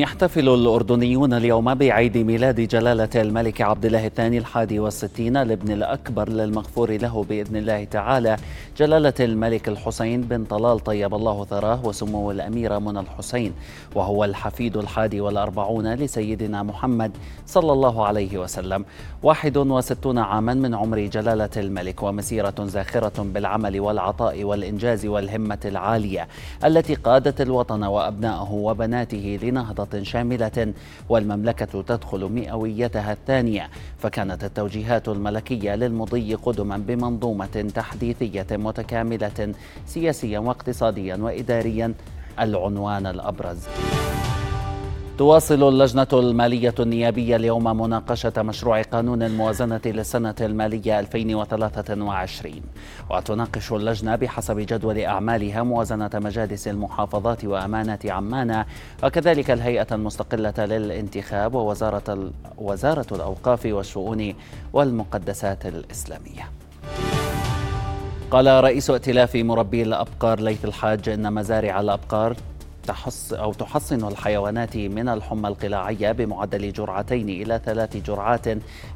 يحتفل الأردنيون اليوم بعيد ميلاد جلالة الملك عبد الله الثاني الحادي والستين الابن الأكبر للمغفور له بإذن الله تعالى. جلالة الملك الحسين بن طلال طيب الله ثراه وسمو الأميرة منى الحسين وهو الحفيد الحادي والأربعون لسيدنا محمد صلى الله عليه وسلم. واحد وستون عاما من عمر جلالة الملك ومسيرة زاخرة بالعمل والعطاء والإنجاز والهمة العالية التي قادت الوطن وأبنائه وبناته لنهضة شاملة والمملكة تدخل مئويتها الثانية فكانت التوجيهات الملكية للمضي قدما بمنظومة تحديثية متكاملة سياسيا واقتصاديا وإداريا العنوان الأبرز. تواصل اللجنة المالية النيابية اليوم مناقشة مشروع قانون الموازنة للسنة المالية 2023 وتناقش اللجنة بحسب جدول أعمالها موازنة مجالس المحافظات وأمانة عمان وكذلك الهيئة المستقلة للانتخاب ووزارة وزارة الأوقاف والشؤون والمقدسات الإسلامية. قال رئيس ائتلاف مربي الأبقار ليث الحاج إن مزارع الأبقار تحص أو تحصن الحيوانات من الحمى القلاعية بمعدل جرعتين إلى ثلاث جرعات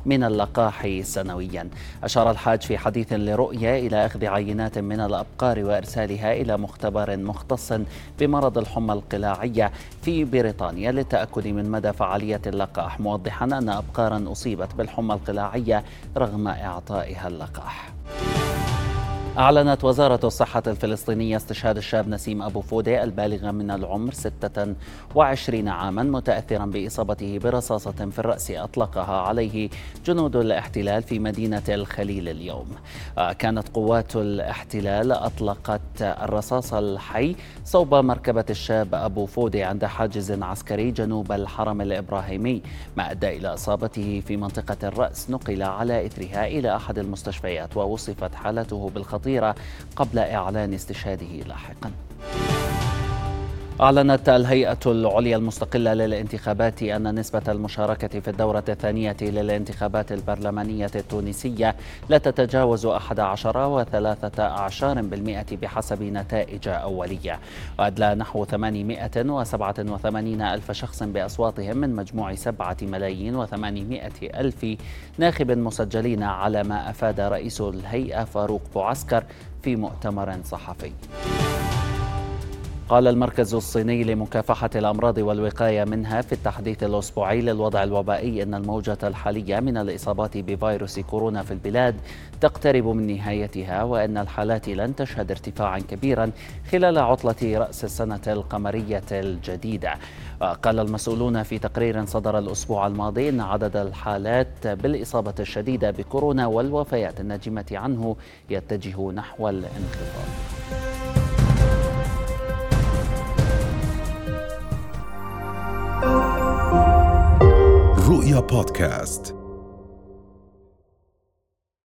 من اللقاح سنويا. أشار الحاج في حديث لرؤية إلى أخذ عينات من الأبقار وإرسالها إلى مختبر مختص بمرض الحمى القلاعية في بريطانيا للتأكد من مدى فعالية اللقاح موضحا أن أبقارا أصيبت بالحمى القلاعية رغم إعطائها اللقاح. أعلنت وزارة الصحة الفلسطينية استشهاد الشاب نسيم أبو فودي البالغ من العمر 26 عاما متأثرا بإصابته برصاصة في الرأس أطلقها عليه جنود الاحتلال في مدينة الخليل اليوم. كانت قوات الاحتلال أطلقت الرصاص الحي صوب مركبة الشاب أبو فودي عند حاجز عسكري جنوب الحرم الإبراهيمي. ما أدى إلى إصابته في منطقة الرأس نقل على إثرها إلى أحد المستشفيات ووصفت حالته بالخطر. خطيرة قبل إعلان استشهاده لاحقاً. أعلنت الهيئة العليا المستقلة للانتخابات أن نسبة المشاركة في الدورة الثانية للانتخابات البرلمانية التونسية لا تتجاوز 11 وثلاثة أعشار بالمئة بحسب نتائج أولية. وأدلى نحو 887 ألف شخص بأصواتهم من مجموع 7 ملايين و800 ألف ناخب مسجلين على ما أفاد رئيس الهيئة فاروق بوعسكر في مؤتمر صحفي. قال المركز الصيني لمكافحة الأمراض والوقاية منها في التحديث الأسبوعي للوضع الوبائي أن الموجة الحالية من الإصابات بفيروس كورونا في البلاد تقترب من نهايتها وأن الحالات لن تشهد ارتفاعا كبيرا خلال عطلة رأس السنة القمرية الجديدة. قال المسؤولون في تقرير صدر الأسبوع الماضي أن عدد الحالات بالإصابة الشديدة بكورونا والوفيات الناجمة عنه يتجه نحو الانخفاض. رؤيا بودكاست